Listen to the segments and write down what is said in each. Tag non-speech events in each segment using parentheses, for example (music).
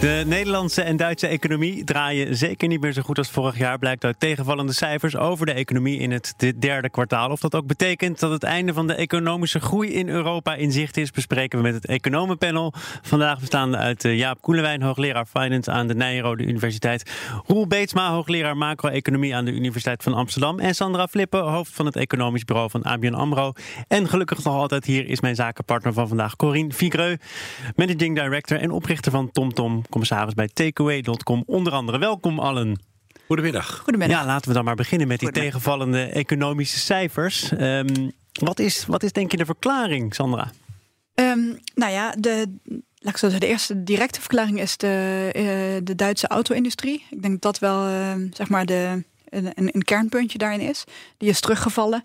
De Nederlandse en Duitse economie draaien zeker niet meer zo goed als vorig jaar, blijkt uit tegenvallende cijfers over de economie in het derde kwartaal. Of dat ook betekent dat het einde van de economische groei in Europa in zicht is, bespreken we met het economenpanel. Vandaag bestaande uit eh, Jaap Koelewijn, hoogleraar Finance aan de Nijrode Universiteit. Roel Beetsma, hoogleraar macro-economie aan de Universiteit van Amsterdam. En Sandra Flippen, hoofd van het economisch bureau van ABN AMRO. En gelukkig nog altijd hier is mijn zakenpartner van vandaag, Corine Vigreux, managing director en oprichter van TomTom commissaris bij Takeaway.com. Onder andere, welkom allen. Goedemiddag. Goedemiddag. Ja, laten we dan maar beginnen met die tegenvallende economische cijfers. Um, wat, is, wat is denk je de verklaring, Sandra? Um, nou ja, de, laat ik zo zeggen, de eerste directe verklaring is de, uh, de Duitse auto-industrie. Ik denk dat dat wel uh, zeg maar de, een, een, kernpuntje daarin is. Die is teruggevallen.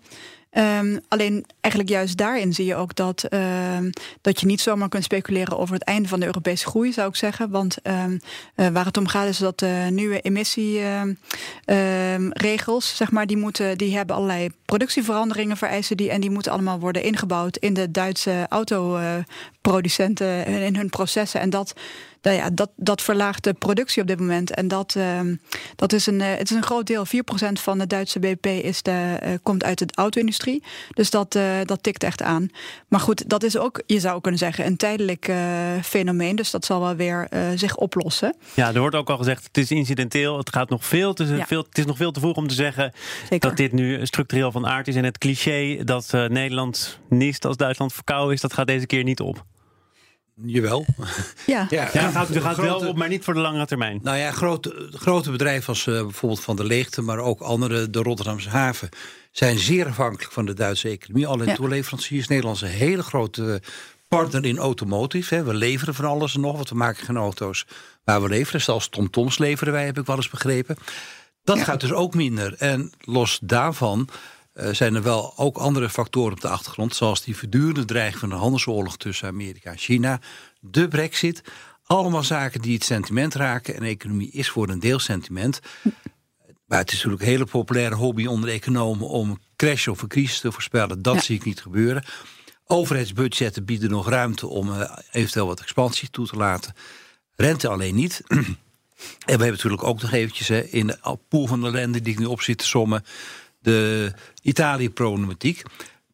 Um, alleen eigenlijk juist daarin zie je ook dat, um, dat je niet zomaar kunt speculeren over het einde van de Europese groei, zou ik zeggen. Want um, uh, waar het om gaat is dat de nieuwe emissieregels, zeg maar, die, moeten, die hebben allerlei productieveranderingen vereisen die en die moeten allemaal worden ingebouwd in de Duitse autoproducenten in hun processen. En dat nou ja, dat, dat verlaagt de productie op dit moment. En dat, uh, dat is, een, uh, het is een groot deel. 4% van de Duitse BP is de, uh, komt uit de auto-industrie. Dus dat, uh, dat tikt echt aan. Maar goed, dat is ook, je zou kunnen zeggen, een tijdelijk fenomeen. Dus dat zal wel weer zich oplossen. Ja, er wordt ook al gezegd, het is incidenteel. Het, gaat nog veel te, ja. veel, het is nog veel te vroeg om te zeggen Zeker. dat dit nu structureel van aard is. En het cliché dat Nederland niest als Duitsland verkouden is, dat gaat deze keer niet op. Jawel. (laughs) Ja, ja, ja gaat, gaat grote, wel op, maar niet voor de lange termijn. Nou ja, grote, grote bedrijven als uh, bijvoorbeeld Van de Leegte, maar ook andere, de Rotterdamse haven, zijn zeer afhankelijk van de Duitse economie. Alleen ja. toeleveranciers, Nederland is een hele grote partner in automotive. Hè. We leveren van alles en nog wat. We maken geen auto's, maar we leveren. Zelfs TomToms leveren wij, heb ik wel eens begrepen. Dat ja. gaat dus ook minder. En los daarvan uh, zijn er wel ook andere factoren op de achtergrond, zoals die verdurende dreiging van de handelsoorlog tussen Amerika en China, de Brexit. Allemaal zaken die het sentiment raken. En economie is voor een deel sentiment. (laughs) Maar het is natuurlijk een hele populaire hobby onder economen om een crash of een crisis te voorspellen. Dat ja. zie ik niet gebeuren. Overheidsbudgetten bieden nog ruimte om uh, eventueel wat expansie toe te laten. Rente alleen niet. (clears throat) en we hebben natuurlijk ook nog eventjes hè, in de pool van de landen die ik nu op zit te sommen de Italië-problematiek.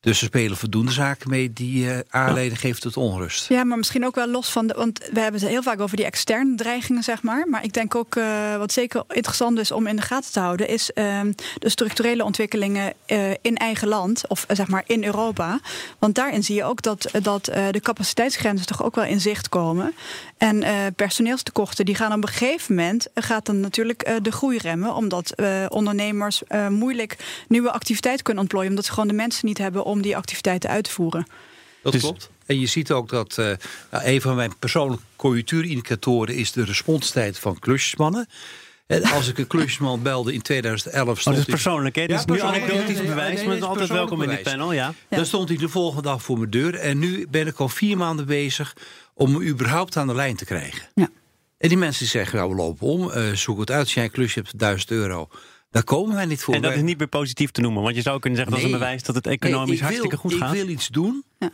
Dus er spelen voldoende zaken mee die uh, aanleiding geven tot onrust. Ja, maar misschien ook wel los van de. Want we hebben het heel vaak over die externe dreigingen, zeg maar. Maar ik denk ook uh, wat zeker interessant is om in de gaten te houden, is uh, de structurele ontwikkelingen uh, in eigen land, of zeg maar in Europa. Want daarin zie je ook dat, dat de capaciteitsgrenzen toch ook wel in zicht komen. En personeelstekorten die gaan op een gegeven moment gaat dan natuurlijk de groei remmen, omdat ondernemers moeilijk nieuwe activiteit kunnen ontplooien, omdat ze gewoon de mensen niet hebben om die activiteiten uit te voeren. Dat dus... klopt. En je ziet ook dat uh, een van mijn persoonlijke conjunctuurindicatoren is de responstijd van klusjesmannen. En als ik een klusjesman belde in 2011. Stond oh, dat is persoonlijk, hè? Ja, is nu anekdotisch nee, bewijs, nee, nee, maar altijd welkom bewijs. in dit panel. Ja. ja. Dan stond hij de volgende dag voor mijn deur. En nu ben ik al vier maanden bezig om me überhaupt aan de lijn te krijgen. Ja. En die mensen zeggen, nou, we lopen om, uh, zoek het uit. Als jij een klusje hebt, 1000 euro. Daar komen wij niet voor. En dat is niet meer positief te noemen. Want je zou kunnen zeggen nee. dat is een bewijs dat het economisch nee, hartstikke goed gaat. Ik wil iets doen. Ja.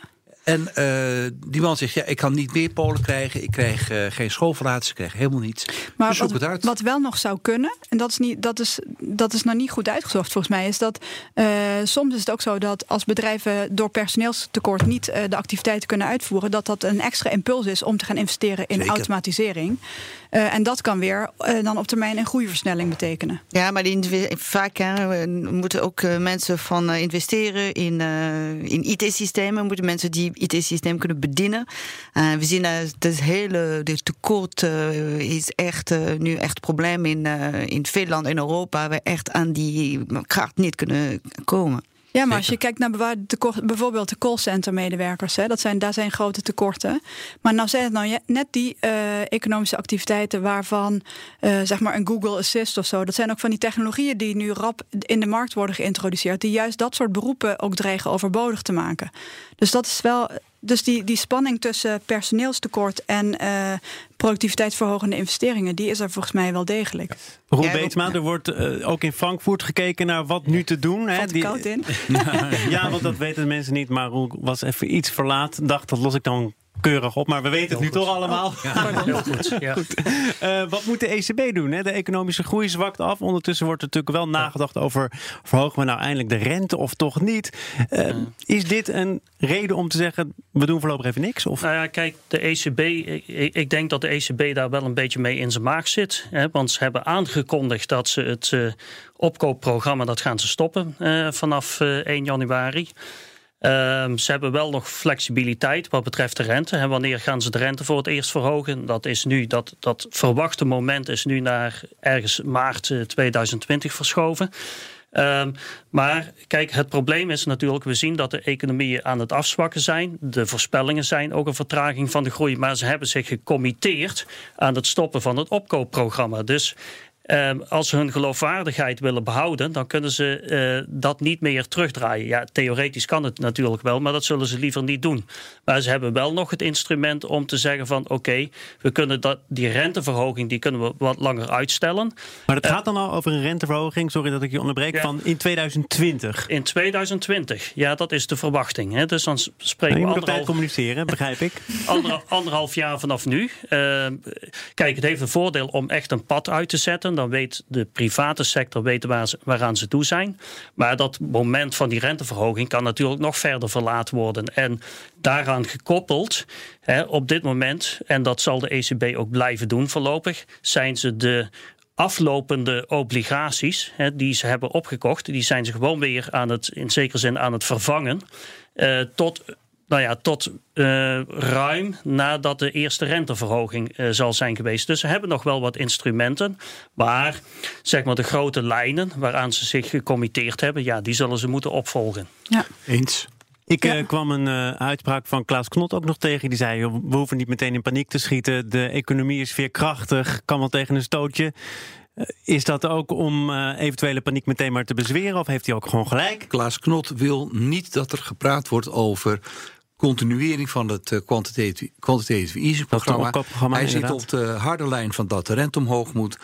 En uh, die man zegt, ja, ik kan niet meer Polen krijgen. Ik krijg uh, geen schoolverlaters, ik krijg helemaal niets. Maar dus wat, het uit. wat wel nog zou kunnen, en dat is, niet, dat is, dat is nog niet goed uitgezocht volgens mij... is dat uh, soms is het ook zo dat als bedrijven door personeelstekort... niet de activiteiten kunnen uitvoeren... dat dat een extra impuls is om te gaan investeren in Zeker. automatisering. En dat kan weer dan op termijn een groeiversnelling betekenen. Ja, maar die, vaak hè, moeten ook mensen van investeren in, in IT-systemen... moeten mensen die IT-systeem kunnen bedienen. We zien dat het hele de tekort is echt nu echt een probleem in, in landen in Europa. Waar we echt aan die kracht niet kunnen komen. Ja, maar als je kijkt naar bijvoorbeeld de callcenter-medewerkers, dat zijn, daar zijn grote tekorten. Maar nou zijn het nou net die uh, economische activiteiten waarvan uh, zeg maar een Google Assist of zo, dat zijn ook van die technologieën die nu rap in de markt worden geïntroduceerd, die juist dat soort beroepen ook dreigen overbodig te maken. Dus dat is wel dus die, die spanning tussen personeelstekort en uh, productiviteitsverhogende investeringen, die is er volgens mij wel degelijk. Roel ja, Beetsma, er wordt uh, ook in Frankfurt gekeken naar wat nu te doen. Hè? Die, koud in. (laughs) ja, want dat weten mensen niet. Maar Roel was even iets verlaat. Dacht, dat los ik dan keurig op, maar we weten het nu toch allemaal. Ja, (laughs) heel goed. Ja. goed. Uh, wat moet de ECB doen? Hè? De economische groei zwakt af. Ondertussen wordt er natuurlijk wel nagedacht over... verhogen we nou eindelijk de rente of toch niet? Uh, is dit een reden om te zeggen... we doen voorlopig even niks? Of? Nou ja, kijk, de ECB... Ik, ik denk dat de ECB daar wel een beetje mee in zijn maag zit. Hè? Want ze hebben aangekondigd dat ze het uh, opkoopprogramma... dat gaan ze stoppen vanaf 1 januari... Um, ze hebben wel nog flexibiliteit wat betreft de rente. En wanneer gaan ze de rente voor het eerst verhogen? Dat is nu dat, dat verwachte moment is nu naar ergens maart 2020 eh, verschoven. Um, maar kijk, het probleem is natuurlijk, we zien dat de economieën aan het afzwakken zijn. De voorspellingen zijn ook een vertraging van de groei. Maar ze hebben zich gecommitteerd aan het stoppen van het opkoopprogramma. Dus Ehm, als ze hun geloofwaardigheid willen behouden, dan kunnen ze eh, dat niet meer terugdraaien. Ja, theoretisch kan het natuurlijk wel, maar dat zullen ze liever niet doen. Maar ze hebben wel nog het instrument om te zeggen van oké, we kunnen dat, die renteverhoging die kunnen we wat langer uitstellen. Maar het gaat dan al over een renteverhoging, sorry dat ik je onderbreek, van in 2020. In 2020, ja, dat is de verwachting. Hè. Dus dan spreken we. Je moet anderhalf... communiceren, begrijp ik. (laughs) Ander, anderhalf jaar vanaf nu. Ehm, kijk, het heeft een voordeel om echt een pad uit te zetten dan weet de private sector weten waar ze, waaraan ze toe zijn. Maar dat moment van die renteverhoging kan natuurlijk nog verder verlaat worden. En daaraan gekoppeld, hè, op dit moment, en dat zal de ECB ook blijven doen voorlopig, zijn ze de aflopende obligaties hè, die ze hebben opgekocht, die zijn ze gewoon weer aan het, in zekere zin aan het vervangen. Uh, tot nou ja, tot uh, ruim nadat de eerste renteverhoging uh, zal zijn geweest. Dus ze hebben nog wel wat instrumenten. Maar zeg maar de grote lijnen waaraan ze zich gecommitteerd hebben, ja, die zullen ze moeten opvolgen. Ja. Eens. Ik ja. uh, kwam een uh, uitspraak van Klaas Knot ook nog tegen. Die zei: We hoeven niet meteen in paniek te schieten. De economie is veerkrachtig, kan wel tegen een stootje. Is dat ook om uh, eventuele paniek meteen maar te bezweren? Of heeft hij ook gewoon gelijk? Klaas Knot wil niet dat er gepraat wordt over continuering van het quantitative, quantitative easing-programma. Hij zit op de harde lijn van dat de rente omhoog moet.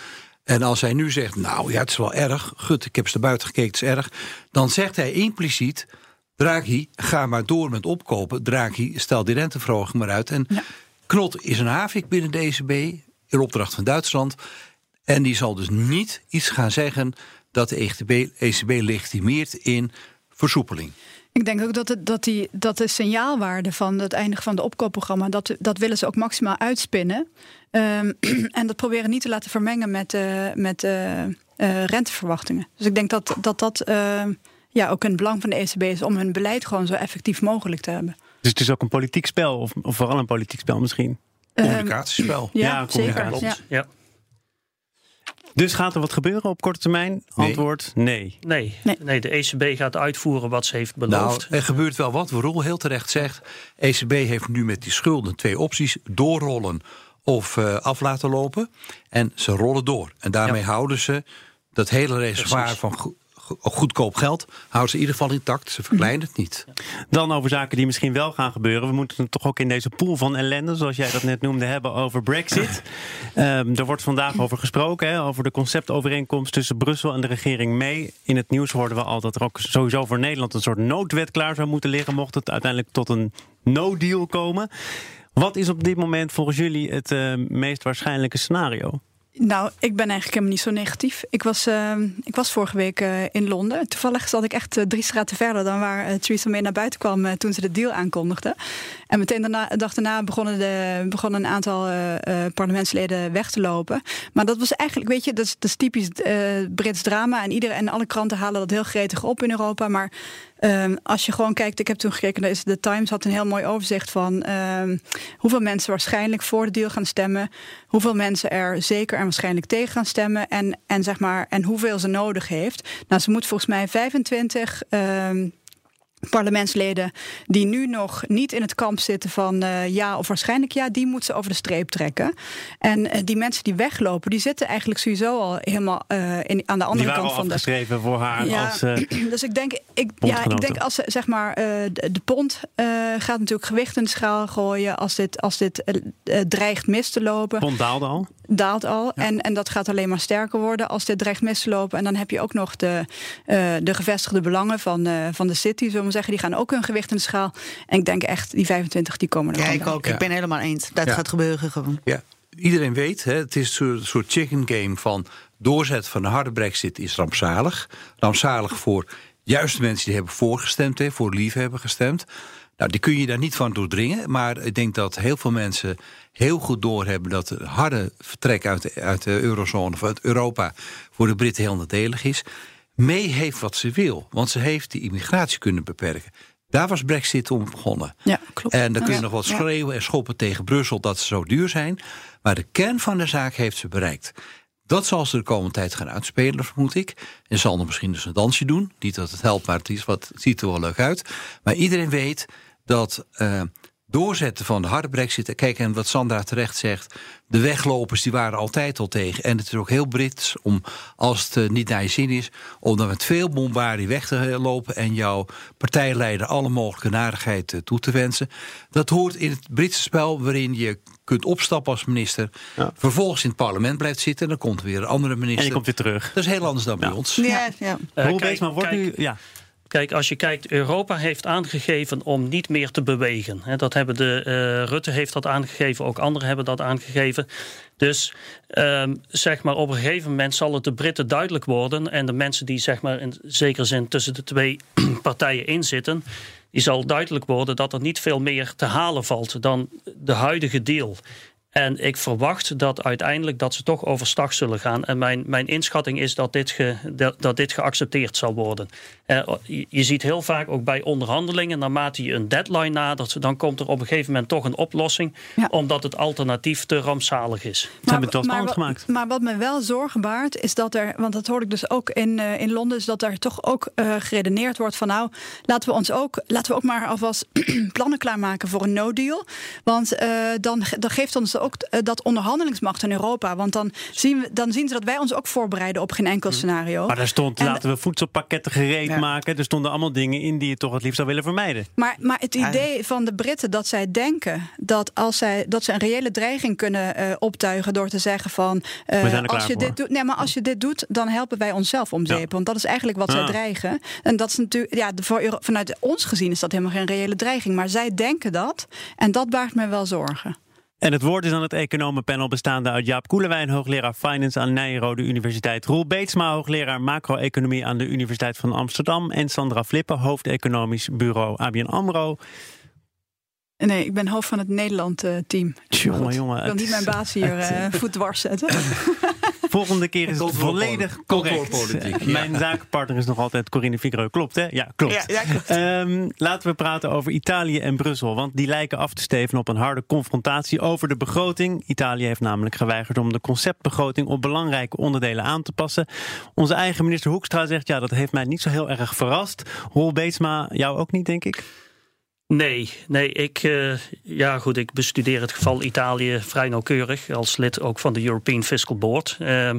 En als hij nu zegt, nou ja, het is wel erg. Gut, ik heb naar buiten gekeken, het is erg. Dan zegt hij impliciet, Draghi, ga maar door met opkopen. Draghi, stel die renteverhoging maar uit. En Knot is een havik binnen de ECB, in opdracht van Duitsland. En die zal dus niet iets gaan zeggen dat de ECB, ECB legitimeert in versoepeling. Ik denk ook dat, het, dat, die, dat de signaalwaarde van het eindigen van het opkoopprogramma, dat, dat willen ze ook maximaal uitspinnen. Um, (clears throat) en dat proberen niet te laten vermengen met, uh, met uh, uh, renteverwachtingen. Dus ik denk dat dat, dat ehm, ja, ook een belang van de ECB is om hun beleid gewoon zo effectief mogelijk te hebben. Dus het is ook een politiek spel, of, of vooral een politiek spel misschien? Communicatiespel. ja, ja, zeker. Ja. ja. Dus gaat er wat gebeuren op korte termijn? Antwoord nee. nee. Nee. de ECB gaat uitvoeren wat ze heeft beloofd. Nou, er gebeurt wel wat. Roel heel terecht zegt. ECB heeft nu met die schulden twee opties. Doorrollen of uh, af laten lopen. En ze rollen door. En daarmee houden ze dat hele reservoir van goedkoop geld houden ze in ieder geval intact. Ze verkleinen het niet. Dan over zaken die misschien wel gaan gebeuren. We moeten het toch ook in deze pool van ellende, zoals jij dat net noemde, hebben over Brexit. um, (laughs) er wordt vandaag over gesproken, hè, over de conceptovereenkomst tussen Brussel en de regering mee. In het nieuws hoorden we al dat er ook sowieso voor Nederland een soort noodwet klaar zou moeten liggen, mocht het uiteindelijk tot een no-deal komen. Wat is op dit moment volgens jullie het uh, meest waarschijnlijke scenario? Nou, ik ben eigenlijk helemaal niet zo negatief. Ik was, uh, ik was vorige week uh, in Londen. Toevallig zat ik echt uh, drie straten verder dan waar uh, Theresa May naar buiten kwam toen ze de deal aankondigde. En meteen daarna, de dag daarna begonnen, de, begonnen een aantal parlementsleden weg te lopen. Maar dat was eigenlijk, weet je, dat is, dat is typisch Brits drama. En, iedereen, en alle kranten halen dat heel gretig op in Europa. Maar Um, als je gewoon kijkt, ik heb toen gekeken, de Times had een heel mooi overzicht van um, hoeveel mensen waarschijnlijk voor de deal gaan stemmen, hoeveel mensen er zeker en waarschijnlijk tegen gaan stemmen en, en, zeg maar, en hoeveel ze nodig heeft. Nou, ze moet volgens mij 25 um, parlementsleden die nu nog niet in het kamp zitten van uh, ja of waarschijnlijk ja, die moeten ze over de streep trekken. En uh, die mensen die weglopen, die zitten eigenlijk sowieso al helemaal uh, in, aan de andere kant van de. geschreven voor haar ja, als. (clears throat) dus ik denk, ik, ja, ik denk als ze zeg maar de, de, pond gaat natuurlijk gewicht in de schaal gooien als dit, als dit dreigt mis te lopen. Pond daalde al. Daalt al. Ja. En, en dat gaat alleen maar sterker worden als dit dreigt mis te lopen. En dan heb je ook nog de, de gevestigde belangen van, van de city, zullen we zeggen, die gaan ook hun gewicht in de schaal. En ik denk echt, die 25 die komen er Ja, ik ook. Ik ben helemaal eens. Dat gaat gebeuren gewoon. Ja. Iedereen weet, hè, het is een soort chicken game van doorzetten van een harde brexit is rampzalig. Rampzalig voor juist de mensen die hebben voorgestemd, hè, voor lief hebben gestemd. Nou, die kun je daar niet van doordringen. Maar ik denk dat heel veel mensen heel goed doorhebben dat het harde vertrek uit de, uit de eurozone of uit Europa voor de Britten heel nadelig is. May heeft wat ze wil, want ze heeft die immigratie kunnen beperken. Daar was Brexit om begonnen. Ja, klopt. En dan kun je nog wat schreeuwen en schoppen tegen Brussel dat ze zo duur zijn. Maar de kern van de zaak heeft ze bereikt. Dat zal ze de komende tijd gaan uitspelen, vermoed ik. En zal er misschien dus een dansje doen. Niet dat het helpt, maar het, is wat, ziet er wel leuk uit. Maar iedereen weet dat uh, doorzetten van de harde brexit... Kijk, en wat Sandra terecht zegt... de weglopers die waren altijd al tegen. En het is ook heel Brits om, als het niet naar je zin is... om dan met veel bombardie weg te lopen... en jouw partijleider alle mogelijke narigheid toe te wensen. Dat hoort in het Britse spel waarin je kunt opstappen als minister... Ja. vervolgens in het parlement blijft zitten... dan komt er weer een andere minister. En je komt weer terug. Dat is heel anders dan bij ons. Ja, ja. Uh, Hoe kijk, wordt kijk, nu... Ja. Kijk, als je kijkt, Europa heeft aangegeven om niet meer te bewegen. Dat hebben de, uh, Rutte heeft dat aangegeven, ook anderen hebben dat aangegeven. Dus um, zeg maar, op een gegeven moment zal het de Britten duidelijk worden. En de mensen die zeg maar, in zekere zin tussen de twee (clears throat) partijen inzitten. Die zal duidelijk worden dat er niet veel meer te halen valt dan de huidige deal. En ik verwacht dat uiteindelijk dat ze toch overstag zullen gaan. En mijn, mijn inschatting is dat dit, ge, dat, dat dit geaccepteerd zal worden. Uh, je, je, ziet heel vaak ook bij onderhandelingen, naarmate je een deadline nadert, dan komt er op een gegeven moment toch een oplossing, ja. omdat het alternatief te rampzalig is. Ze hebben het wel gemaakt. Maar wat me wel zorgen baart, is dat er, want dat hoorde ik dus ook in, uh, in Londen, is dat er toch ook uh, geredeneerd wordt van nou, laten we ons ook, laten we ook maar alvast (clears throat) plannen klaarmaken voor een no-deal. Want dan, dan geeft ons ook dat onderhandelingsmacht in Europa. Want dan zien, we, dan zien ze dat wij ons ook voorbereiden op geen enkel scenario. Maar daar stond, en, laten we voedselpakketten gereed ja. maken. Er stonden allemaal dingen in die je toch het liefst zou willen vermijden. Maar, maar het idee van de Britten dat zij denken dat als zij dat ze een reële dreiging kunnen uh, optuigen door te zeggen van uh, als je dit doet, nee, maar als je dit doet, dan helpen wij onszelf om zeep. Ja. Want dat is eigenlijk wat ah. zij dreigen. En dat is natuurlijk, ja, voor, vanuit ons gezien is dat helemaal geen reële dreiging. Maar zij denken dat. En dat baart me wel zorgen. En het woord is aan het economenpanel bestaande uit Jaap Koelewijn, hoogleraar Finance aan Nijrode Universiteit. Roel Beetsma, hoogleraar macro-economie aan de Universiteit van Amsterdam. En Sandra Flippen, hoofdeconomisch bureau ABN AMRO. Nee, ik ben hoofd van het Nederland-team. Uh, jongen, jongen. Ik wil niet mijn baas hier uh, voet dwars zetten. (laughs) Volgende keer is het volledig correct. Mijn zakenpartner is nog altijd Corinne Figaro. Klopt, hè? Ja, klopt. Ja, ja, klopt. Um, laten we praten over Italië en Brussel. Want die lijken af te steven op een harde confrontatie over de begroting. Italië heeft namelijk geweigerd om de conceptbegroting op belangrijke onderdelen aan te passen. Onze eigen minister Hoekstra zegt, ja, dat heeft mij niet zo heel erg verrast. Roel Beetsma, jou ook niet, denk ik? Nee, nee, ik, uh, ja goed, ik bestudeer het geval Italië vrij nauwkeurig als lid ook van de European Fiscal Board. Uh,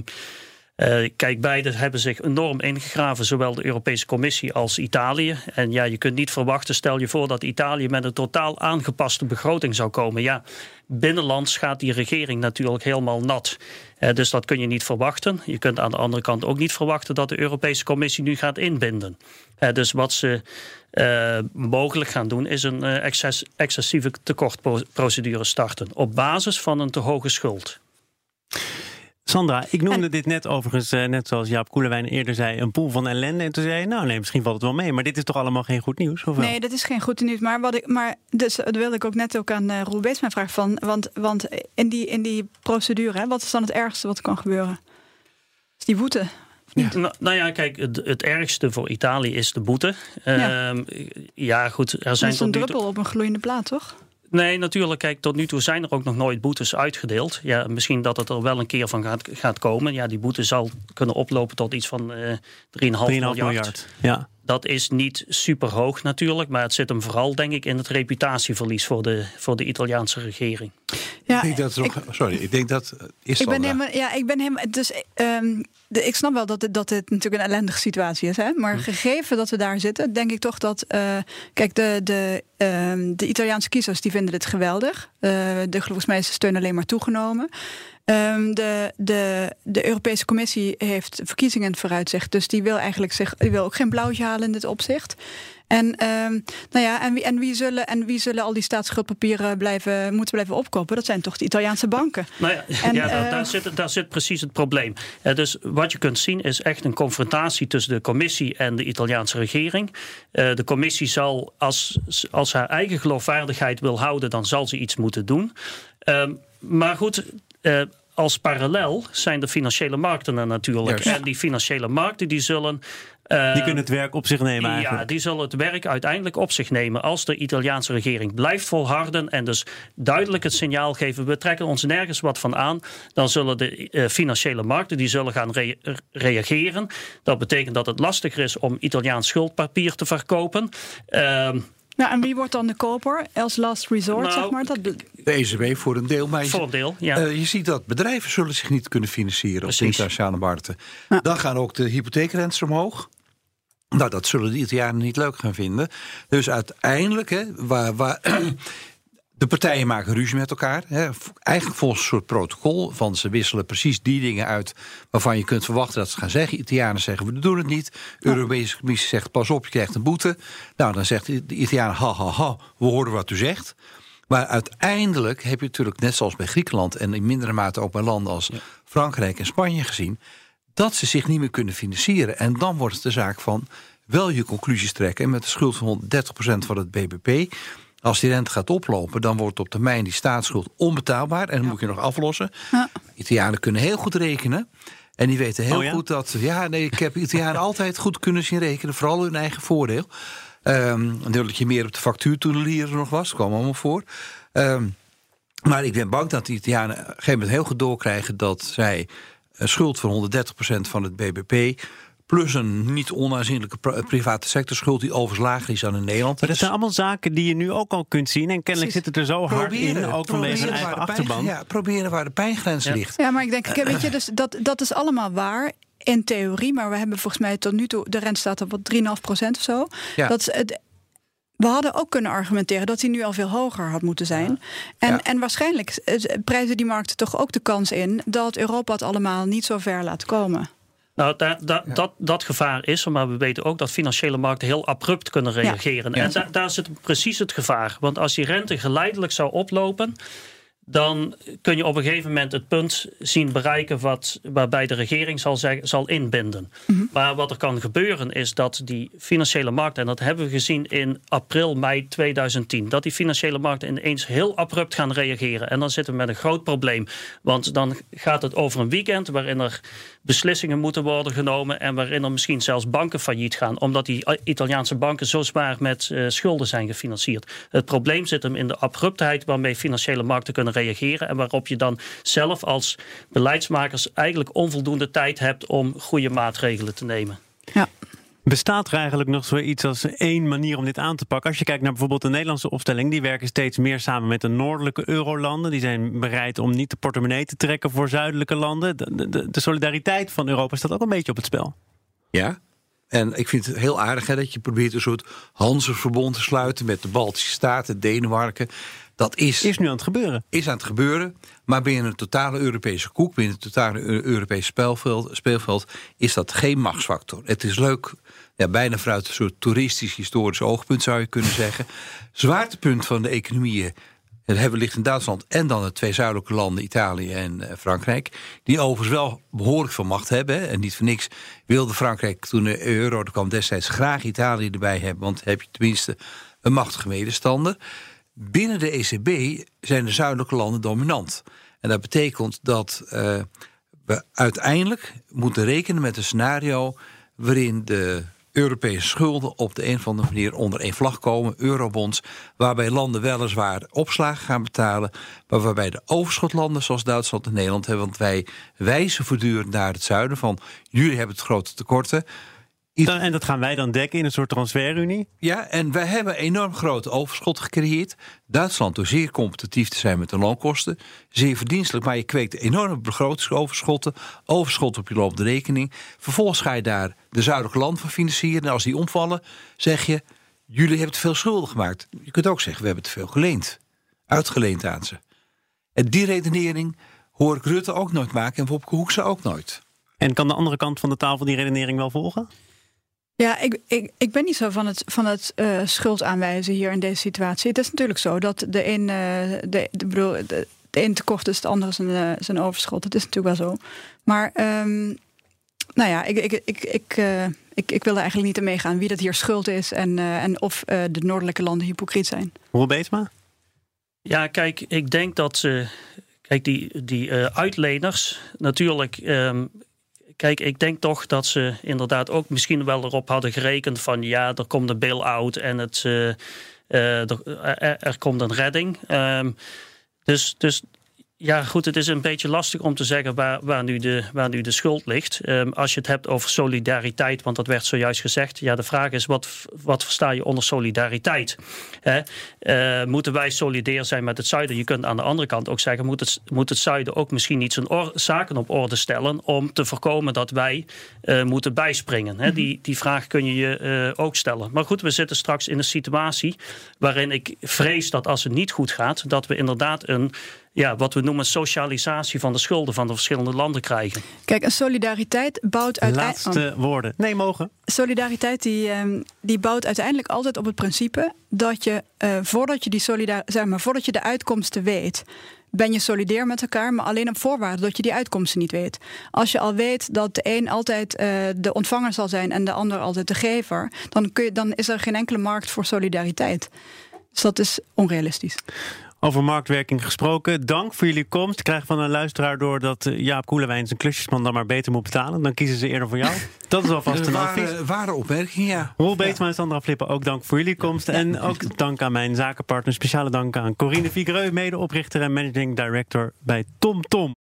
uh, kijk, beide hebben zich enorm ingegraven, zowel de Europese Commissie als Italië. En ja, je kunt niet verwachten, stel je voor dat Italië met een totaal aangepaste begroting zou komen. Ja, binnenlands gaat die regering natuurlijk helemaal nat. Uh, dus dat kun je niet verwachten. Je kunt aan de andere kant ook niet verwachten dat de Europese Commissie nu gaat inbinden. Uh, dus wat ze uh, mogelijk gaan doen, is een excess, excessieve tekortprocedure starten. Op basis van een te hoge schuld. Sandra, ik noemde en... dit net overigens, uh, net zoals Jaap Koelewijn eerder zei, een pool van ellende. En toen zei je, nou nee, misschien valt het wel mee. Maar dit is toch allemaal geen goed nieuws? Of nee, dat is geen goed nieuws. Maar, wat ik, maar dus, dat wilde ik ook net ook aan uh, Roel Beetsma vragen. Van, want, want in, die, in die procedure, hè, wat is dan het ergste wat kan gebeuren? Is die boete? Ja. Nou, nou, ja, kijk, het, het, ergste voor Italië is de boete. Ja, uh, ja goed. Er zijn dat is een druppel op een gloeiende plaat, toch? Nee, natuurlijk. Kijk, tot nu toe zijn er ook nog nooit boetes uitgedeeld. Ja, misschien dat het er wel een keer van gaat, gaat komen. Ja, die boete zal kunnen oplopen tot iets van uh, 3,5 miljard. miljard. Ja. Dat is niet super hoog natuurlijk, maar het zit hem vooral, denk ik, in het reputatieverlies voor de, voor de Italiaanse regering. Ja, ik denk dat sorry, ik denk dat eh, is ik ben helemaal, ja, ik ben helemaal. Dus de, ik snap wel dat het, dat het natuurlijk een ellendige situatie is. Hè? Hm. Maar gegeven dat we daar zitten, denk ik toch dat. eh, kijk, de, de, ehm, de Italiaanse kiezers die vinden dit geweldig. Eh, de geloofsmeester alleen maar toegenomen. Ehm, de, de, de Europese Commissie heeft verkiezingen vooruitzicht. Dus die wil eigenlijk zich, die wil ook geen blauwtje halen in dit opzicht. En, ehm, nou ja, en, wie, en, wie zullen, en wie zullen al die staatsschuldpapieren blijven, moeten blijven opkopen? Dat zijn toch de Italiaanse banken. Nou ja, En, ja daar, eh, daar, zit, daar zit precies het probleem. Eh, dus wat je kunt zien is echt een confrontatie tussen de commissie en de Italiaanse regering. Eh, de commissie zal, als, als haar eigen geloofwaardigheid wil houden, dan zal ze iets moeten doen. Ehm, maar goed. Eh, als parallel zijn de financiële markten er natuurlijk. En die financiële markten die zullen. eh, Die kunnen het werk op zich nemen ja, eigenlijk. die zullen het werk uiteindelijk op zich nemen als de Italiaanse regering blijft volharden en dus duidelijk het signaal geven: we trekken ons nergens wat van aan. Dan zullen de eh, financiële markten die zullen gaan rea- reageren. Dat betekent dat het lastiger is om Italiaans schuldpapier te verkopen. Ehm, Nou, en wie wordt dan de koper? Als last resort, Nou, zeg maar. Dat, De ECB voor een deel, maar voor een deel, ja. eh, je ziet dat bedrijven zullen zich niet kunnen financieren op de internationale markten. Dan gaan ook de hypotheekrentes omhoog. Nou, dat zullen de Italianen niet leuk gaan vinden. Dus uiteindelijk, hè, waar, waar, (clears throat) de partijen maken ruzie met elkaar. Hè, eigenlijk volgens een soort protocol. Van ze wisselen precies die dingen uit waarvan je kunt verwachten dat ze gaan zeggen. Italianen zeggen we doen het niet. De Europese Commissie zegt pas op, je krijgt een boete. Nou, dan zegt de Italianen ha ha ha, we horen wat u zegt. Maar uiteindelijk heb je natuurlijk, net zoals bij Griekenland en in mindere mate ook bij landen als Frankrijk en Spanje gezien, dat ze zich niet meer kunnen financieren. En dan wordt het de zaak van wel je conclusies trekken. En met een schuld van 130% van het BBP, als die rente gaat oplopen, dan wordt op termijn die staatsschuld onbetaalbaar. En dan moet je nog aflossen. Ja. Italianen kunnen heel goed rekenen. En die weten heel Oh ja? goed dat. Ja, nee, ik heb Italianen (laughs) altijd goed kunnen zien rekenen, vooral hun eigen voordeel. Ehm dat je meer op de factuur toen de nog was, kwam allemaal voor. Ehm, maar ik ben bang dat de Italianen op een gegeven moment heel goed doorkrijgen dat zij een schuld van 130% van het BBP. Plus een niet onaanzienlijke pri- private sectorschuld die overigens lager is dan in Nederland. Maar dat zijn allemaal zaken die je nu ook al kunt zien. En kennelijk zit het er zo hard in, ook vanwege eigen waar de pijn- achterban. Ja, proberen waar de pijngrens Ja. ligt. Ja, maar ik denk, weet je, dus dat, dat is allemaal waar in theorie. Maar we hebben volgens mij tot nu toe, de rente staat op wat 3,5 procent of zo. Ja. Dat is het, we hadden ook kunnen argumenteren dat hij nu al veel hoger had moeten zijn. En, Ja. en waarschijnlijk eh, prijzen die markten toch ook de kans in dat Europa het allemaal niet zo ver laat komen. Nou, daar, dat, dat gevaar is er, maar we weten ook dat financiële markten heel abrupt kunnen reageren. Ja. En da- daar zit precies het gevaar. Want als die rente geleidelijk zou oplopen, dan kun je op een gegeven moment het punt zien bereiken wat, waarbij de regering zal, zeggen, zal inbinden. Maar wat er kan gebeuren is dat die financiële markten, en dat hebben we gezien in april, mei 2010, dat die financiële markten ineens heel abrupt gaan reageren. En dan zitten we met een groot probleem. Want dan gaat het over een weekend waarin er beslissingen moeten worden genomen en waarin er misschien zelfs banken failliet gaan, omdat die Italiaanse banken zo zwaar met eh, schulden zijn gefinancierd. Het probleem zit hem in de abruptheid waarmee financiële markten kunnen reageren en waarop je dan zelf als beleidsmakers eigenlijk onvoldoende tijd hebt om goede maatregelen te nemen. Ja. Bestaat er eigenlijk nog zoiets als één manier om dit aan te pakken? Als je kijkt naar bijvoorbeeld de Nederlandse opstelling, die werken steeds meer samen met de noordelijke eurolanden. Die zijn bereid om niet de portemonnee te trekken voor zuidelijke landen. De, solidariteit van Europa staat ook een beetje op het spel. Ja. En ik vind het heel aardig hè, dat je probeert een soort Hanseverbond te sluiten met de Baltische Staten, Denemarken. Dat is, Is nu aan het gebeuren. is aan het gebeuren. Maar binnen een totale Europese koek, binnen het totale Eu- Europese speelveld, speelveld, is dat geen machtsfactor. Het is leuk, ja, bijna vanuit een soort toeristisch historisch oogpunt zou je kunnen zeggen. Zwaartepunt van de economieën. Dat hebben ligt in Duitsland en dan de twee zuidelijke landen, Italië en eh, Frankrijk. Die overigens wel behoorlijk veel macht hebben. hè. En niet voor niks wilde Frankrijk toen de euro er kwam destijds graag Italië erbij hebben. Want dan heb je tenminste een machtige medestander. Binnen de ECB zijn de zuidelijke landen dominant. En dat betekent dat eh, we uiteindelijk moeten rekenen met een scenario waarin de Europese schulden op de een of andere manier onder één vlag komen, eurobonds, waarbij landen weliswaar opslagen gaan betalen, maar waarbij de overschotlanden zoals Duitsland en Nederland hebben, want wij wijzen voortdurend naar het zuiden van jullie hebben het grote tekorten, Dan, en dat gaan wij dan dekken in een soort transferunie? Ja, en wij hebben enorm grote overschot gecreëerd. Duitsland door zeer competitief te zijn met de loonkosten. Zeer verdienstelijk, maar je kweekt enorme begrotingsoverschotten. Overschot op je lopende rekening. Vervolgens ga je daar de zuidelijke land van financieren. En als die omvallen, zeg je... jullie hebben te veel schulden gemaakt. Je kunt ook zeggen, we hebben te veel geleend. Uitgeleend aan ze. En die redenering hoor ik Rutte ook nooit maken... en Wopke Hoekse ook nooit. En kan de andere kant van de tafel die redenering wel volgen? Ja, ik, ik, ik ben niet zo van het, van het uh, schuld aanwijzen hier in deze situatie. Het is natuurlijk zo dat de een, uh, de, de, bedoel, de, de een tekort is, de andere zijn, uh, zijn overschot. Dat is natuurlijk wel zo. Maar um, nou ja, ik, ik, ik, ik, ik, ik wil er eigenlijk niet in meegaan wie dat hier schuld is en, en of de noordelijke landen hypocriet zijn. Hoe Beetsma? Ja, kijk, ik denk dat ze. Kijk, die, die uitleners natuurlijk. Um, kijk, ik denk toch dat ze inderdaad ook misschien wel erop hadden gerekend van ja, er komt een bail-out en het, uh, uh, er, er, komt een redding. Um, dus, dus ja, goed, het is een beetje lastig om te zeggen waar, waar, nu, de, waar nu de schuld ligt. Um, als je het hebt over solidariteit, want dat werd zojuist gezegd. Ja, de vraag is, wat, wat versta je onder solidariteit? Hè? Uh, moeten wij solidair zijn met het zuiden? Je kunt aan de andere kant ook zeggen, moet het, moet het zuiden ook misschien niet zijn zaken op orde stellen... om te voorkomen dat wij uh, moeten bijspringen? Hè? Die, die vraag kun je je uh, ook stellen. Maar goed, we zitten straks in een situatie waarin ik vrees dat als het niet goed gaat... dat we inderdaad een ja, wat we noemen socialisatie van de schulden van de verschillende landen krijgen. Kijk, een solidariteit bouwt uiteindelijk. Laatste oh. woorden. Nee, mogen. Solidariteit die, um, die bouwt uiteindelijk altijd op het principe dat je uh, voordat je die solidar zeg maar, voordat je de uitkomsten weet. Ben je solidair met elkaar, maar alleen op voorwaarde dat je die uitkomsten niet weet. Als je al weet dat de een altijd uh, de ontvanger zal zijn en de ander altijd de gever, dan, kun je, dan is er geen enkele markt voor solidariteit. Dus dat is onrealistisch. Over marktwerking gesproken. Dank voor jullie komst. Ik krijg van een luisteraar door dat eh, Jaap Koelewijn zijn klusjesman dan maar beter moet betalen. Dan kiezen ze eerder voor jou. (laughs) Dat is alvast een ware, advies. Ware opmerking, ja. Roel Beetsma en Sandra Flippen, ook dank voor jullie komst. En ook dank aan mijn zakenpartner. Speciale dank aan Corine Vigreux, medeoprichter en managing director bij TomTom. Tom.